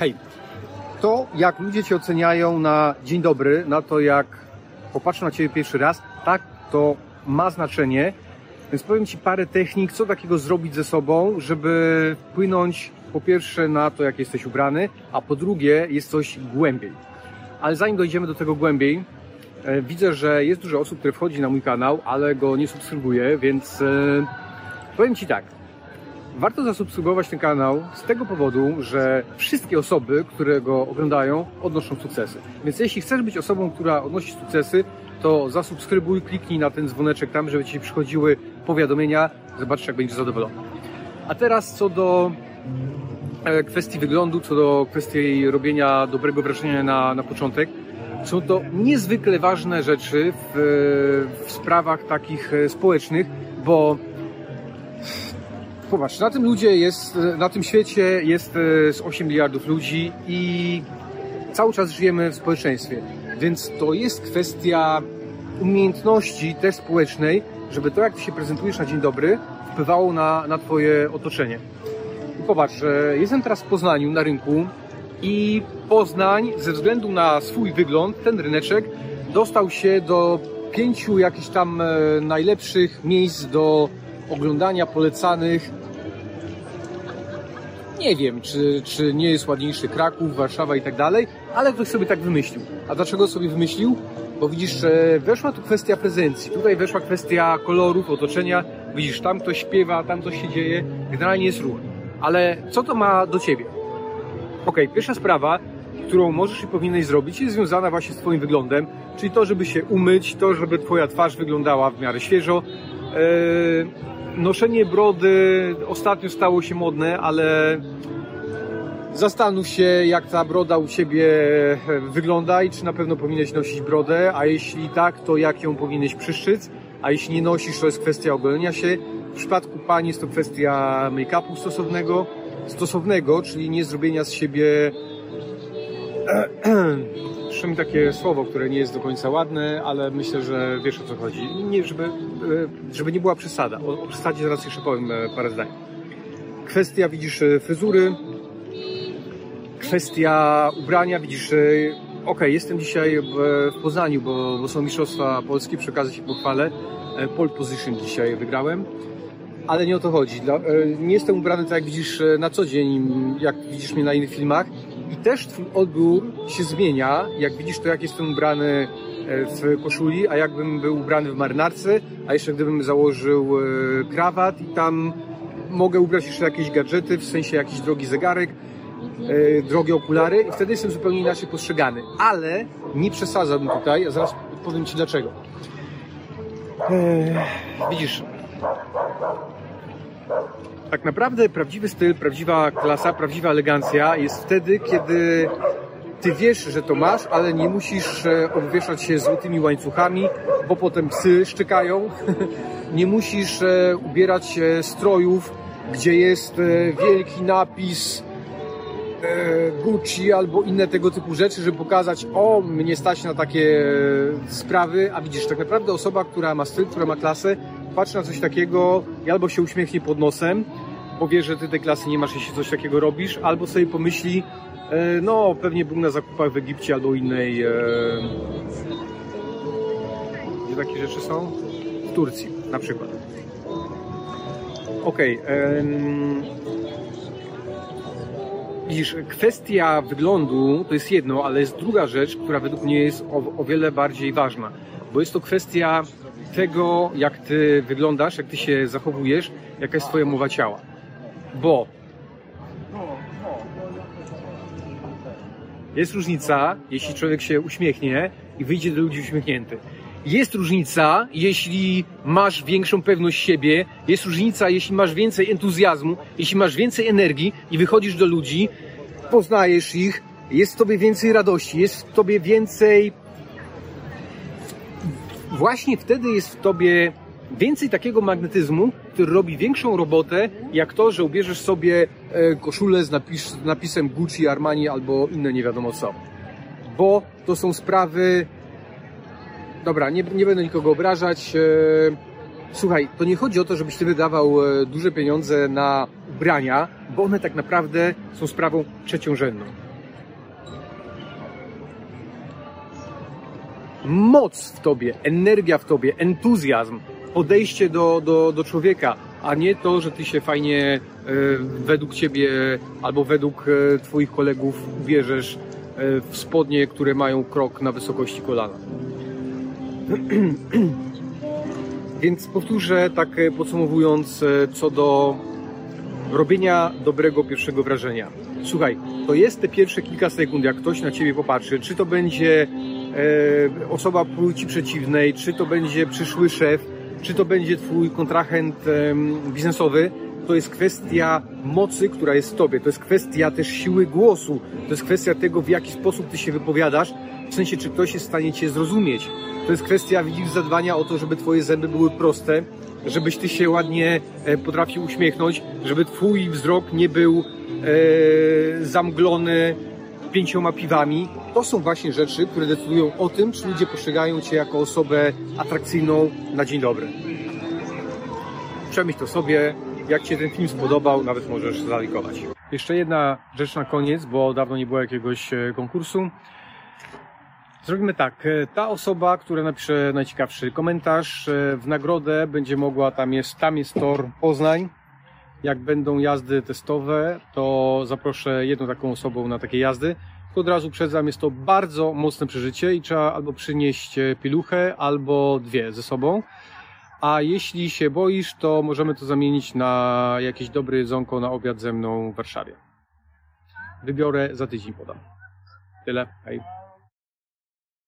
Hej, to jak ludzie Cię oceniają na dzień dobry, na to jak popatrzą na Ciebie pierwszy raz, tak to ma znaczenie. Więc powiem Ci parę technik, co takiego zrobić ze sobą, żeby wpłynąć po pierwsze na to, jak jesteś ubrany, a po drugie jest coś głębiej. Ale zanim dojdziemy do tego głębiej, e, widzę, że jest dużo osób, które wchodzi na mój kanał, ale go nie subskrybuje, więc e, powiem Ci tak. Warto zasubskrybować ten kanał z tego powodu, że wszystkie osoby, które go oglądają, odnoszą sukcesy. Więc jeśli chcesz być osobą, która odnosi sukcesy, to zasubskrybuj, kliknij na ten dzwoneczek tam, żeby Ci przychodziły powiadomienia. Zobaczysz, jak będziesz zadowolony. A teraz co do e, kwestii wyglądu, co do kwestii robienia dobrego wrażenia na, na początek. Są to niezwykle ważne rzeczy w, w sprawach takich e, społecznych, bo Popatrz, na tym ludzie jest, na tym świecie jest e, z 8 miliardów ludzi i cały czas żyjemy w społeczeństwie. Więc to jest kwestia umiejętności też społecznej, żeby to, jak ty się prezentujesz na dzień dobry, wpływało na, na twoje otoczenie. I popatrz, jestem teraz w Poznaniu na rynku i Poznań ze względu na swój wygląd, ten ryneczek, dostał się do pięciu jakichś tam e, najlepszych miejsc do oglądania, polecanych nie wiem, czy, czy nie jest ładniejszy Kraków, Warszawa i tak dalej, ale ktoś sobie tak wymyślił. A dlaczego sobie wymyślił? Bo widzisz, weszła tu kwestia prezencji, tutaj weszła kwestia kolorów, otoczenia, widzisz, tam ktoś śpiewa, tam coś się dzieje, generalnie jest ruch. Ale co to ma do ciebie? Ok, pierwsza sprawa, którą możesz i powinieneś zrobić, jest związana właśnie z twoim wyglądem, czyli to, żeby się umyć, to, żeby twoja twarz wyglądała w miarę świeżo. Eee, noszenie brody ostatnio stało się modne, ale zastanów się, jak ta broda u Ciebie wygląda i czy na pewno powinieneś nosić brodę, a jeśli tak, to jak ją powinieneś przyszczyc, a jeśli nie nosisz, to jest kwestia ogolenia się. W przypadku pań jest to kwestia make-upu stosownego, stosownego, czyli nie zrobienia z siebie mi takie słowo, które nie jest do końca ładne, ale myślę, że wiesz o co chodzi. Nie, żeby, e, żeby nie była przesada. O, o przesadzie zaraz jeszcze powiem e, parę zdań. Kwestia, widzisz, e, fryzury, kwestia ubrania, widzisz, ok, jestem dzisiaj w Poznaniu, bo, bo są Mistrzostwa Polskie, przy okazji się pochwalę. Pole position dzisiaj wygrałem, ale nie o to chodzi. Nie jestem ubrany tak jak widzisz na co dzień, jak widzisz mnie na innych filmach i też twój odbiór się zmienia, jak widzisz to, jak jestem ubrany e, w koszuli, a jakbym był ubrany w marynarce, a jeszcze gdybym założył e, krawat i tam mogę ubrać jeszcze jakieś gadżety, w sensie jakiś drogi zegarek, e, drogie okulary i wtedy jestem zupełnie inaczej postrzegany. Ale nie przesadzałbym tutaj, a zaraz powiem Ci dlaczego. Eee, widzisz, tak naprawdę prawdziwy styl, prawdziwa klasa, prawdziwa elegancja jest wtedy, kiedy ty wiesz, że to masz, ale nie musisz e, obwieszać się złotymi łańcuchami, bo potem psy szczekają. nie musisz e, ubierać strojów, gdzie jest e, wielki napis Gucci albo inne tego typu rzeczy, żeby pokazać, o, mnie stać na takie sprawy, a widzisz, tak naprawdę osoba, która ma styl, która ma klasę, patrzy na coś takiego i albo się uśmiechnie pod nosem, powie, że ty tej klasy nie masz, jeśli coś takiego robisz, albo sobie pomyśli, e, no pewnie był na zakupach w Egipcie albo innej... E, gdzie takie rzeczy są? W Turcji na przykład. Okej. Okay, Widzisz, kwestia wyglądu to jest jedno, ale jest druga rzecz, która według mnie jest o, o wiele bardziej ważna, bo jest to kwestia tego, jak ty wyglądasz, jak ty się zachowujesz, jaka jest twoja mowa ciała. Bo jest różnica, jeśli człowiek się uśmiechnie i wyjdzie do ludzi uśmiechnięty. Jest różnica, jeśli masz większą pewność siebie, jest różnica, jeśli masz więcej entuzjazmu, jeśli masz więcej energii i wychodzisz do ludzi, poznajesz ich, jest w tobie więcej radości, jest w tobie więcej właśnie wtedy jest w tobie więcej takiego magnetyzmu, który robi większą robotę, jak to, że ubierzesz sobie e, koszulę z, napis, napisem Gucci, Armani albo inne nie wiadomo co. Bo to są sprawy... Dobra, nie, nie będę nikogo obrażać. E, słuchaj, to nie chodzi o to, żebyś ty wydawał e, duże pieniądze na ubrania, bo one tak naprawdę są sprawą trzeciorzędną. Moc w tobie, energia w tobie, entuzjazm, podejście do, do, do człowieka, a nie to, że ty się fajnie e, według ciebie albo według e, twoich kolegów ubierzesz e, w spodnie, które mają krok na wysokości kolana. Więc powtórzę tak podsumowując co do robienia dobrego pierwszego wrażenia. Słuchaj, to jest te pierwsze kilka sekund, jak ktoś na ciebie popatrzy, czy to będzie osoba płci przeciwnej, czy to będzie przyszły szef, czy to będzie twój kontrahent e, biznesowy, to jest kwestia mocy, która jest w tobie. To jest kwestia też siły głosu. To jest kwestia tego, w jaki sposób ty się wypowiadasz, w sensie, czy ktoś jest w stanie cię zrozumieć. To jest kwestia, widzisz, zadbania o to, żeby twoje zęby były proste, żebyś ty się ładnie e, potrafił uśmiechnąć, żeby twój wzrok nie był e, zamglony pięcioma piwami. To są właśnie rzeczy, które decydują o tym, czy ludzie postrzegają cię jako osobę atrakcyjną na dzień dobry. Przemyśl to sobie. Jak Ci się ten film spodobał, nawet możesz zalikować. Jeszcze jedna rzecz na koniec, bo dawno nie było jakiegoś e, konkursu. Zrobimy tak. e, Ta osoba, która napisze najciekawszy komentarz, e, w nagrodę będzie mogła, tam jest, tam jest tor Poznań. Jak będą jazdy testowe, to zaproszę jedną taką osobą na takie jazdy. Tylko od razu przedzam, jest to bardzo mocne przeżycie i trzeba albo przynieść e, piluchę, albo dwie ze sobą. A jeśli się boisz, to możemy to zamienić na jakieś dobre jedzonko na obiad ze mną w Warszawie. Wybiorę za tydzień podam. Tyle. Hej.